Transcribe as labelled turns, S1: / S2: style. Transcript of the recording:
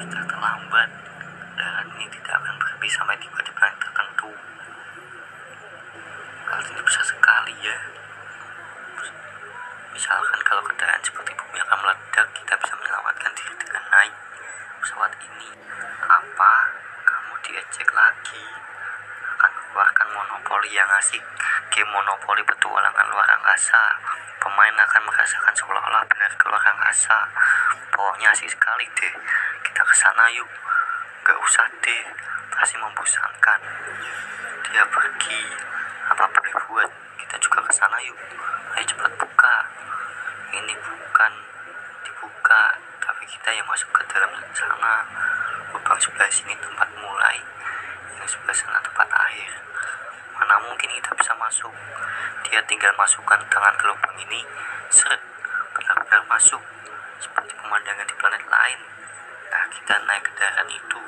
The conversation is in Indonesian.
S1: kita terlambat. Dan ini tidak akan berhenti sampai tiba di planet tertentu. Hal ini besar sekali ya. Misalkan kalau keadaan seperti bumi akan meledak kita bisa menyelamatkan diri dengan naik pesawat ini. Apa? Kamu diejek lagi keluarkan monopoli yang asik game monopoli petualangan luar angkasa. Pemain akan merasakan seolah-olah benar keluar angkasa. Pokoknya asik sekali deh. Kita ke sana yuk. Gak usah deh. Pasti membosankan. Dia pergi. Apa boleh buat? Kita juga ke sana yuk. Ayo cepat buka. Ini bukan dibuka tapi kita yang masuk ke dalam sana. Lubang sebelah sini tempat mulai yang sebelah sana tempat akhir. Mana mungkin kita bisa masuk? Dia tinggal masukkan tangan ke lubang ini. Seret benar-benar masuk. Seperti pemandangan di planet lain. Nah kita naik kendaraan itu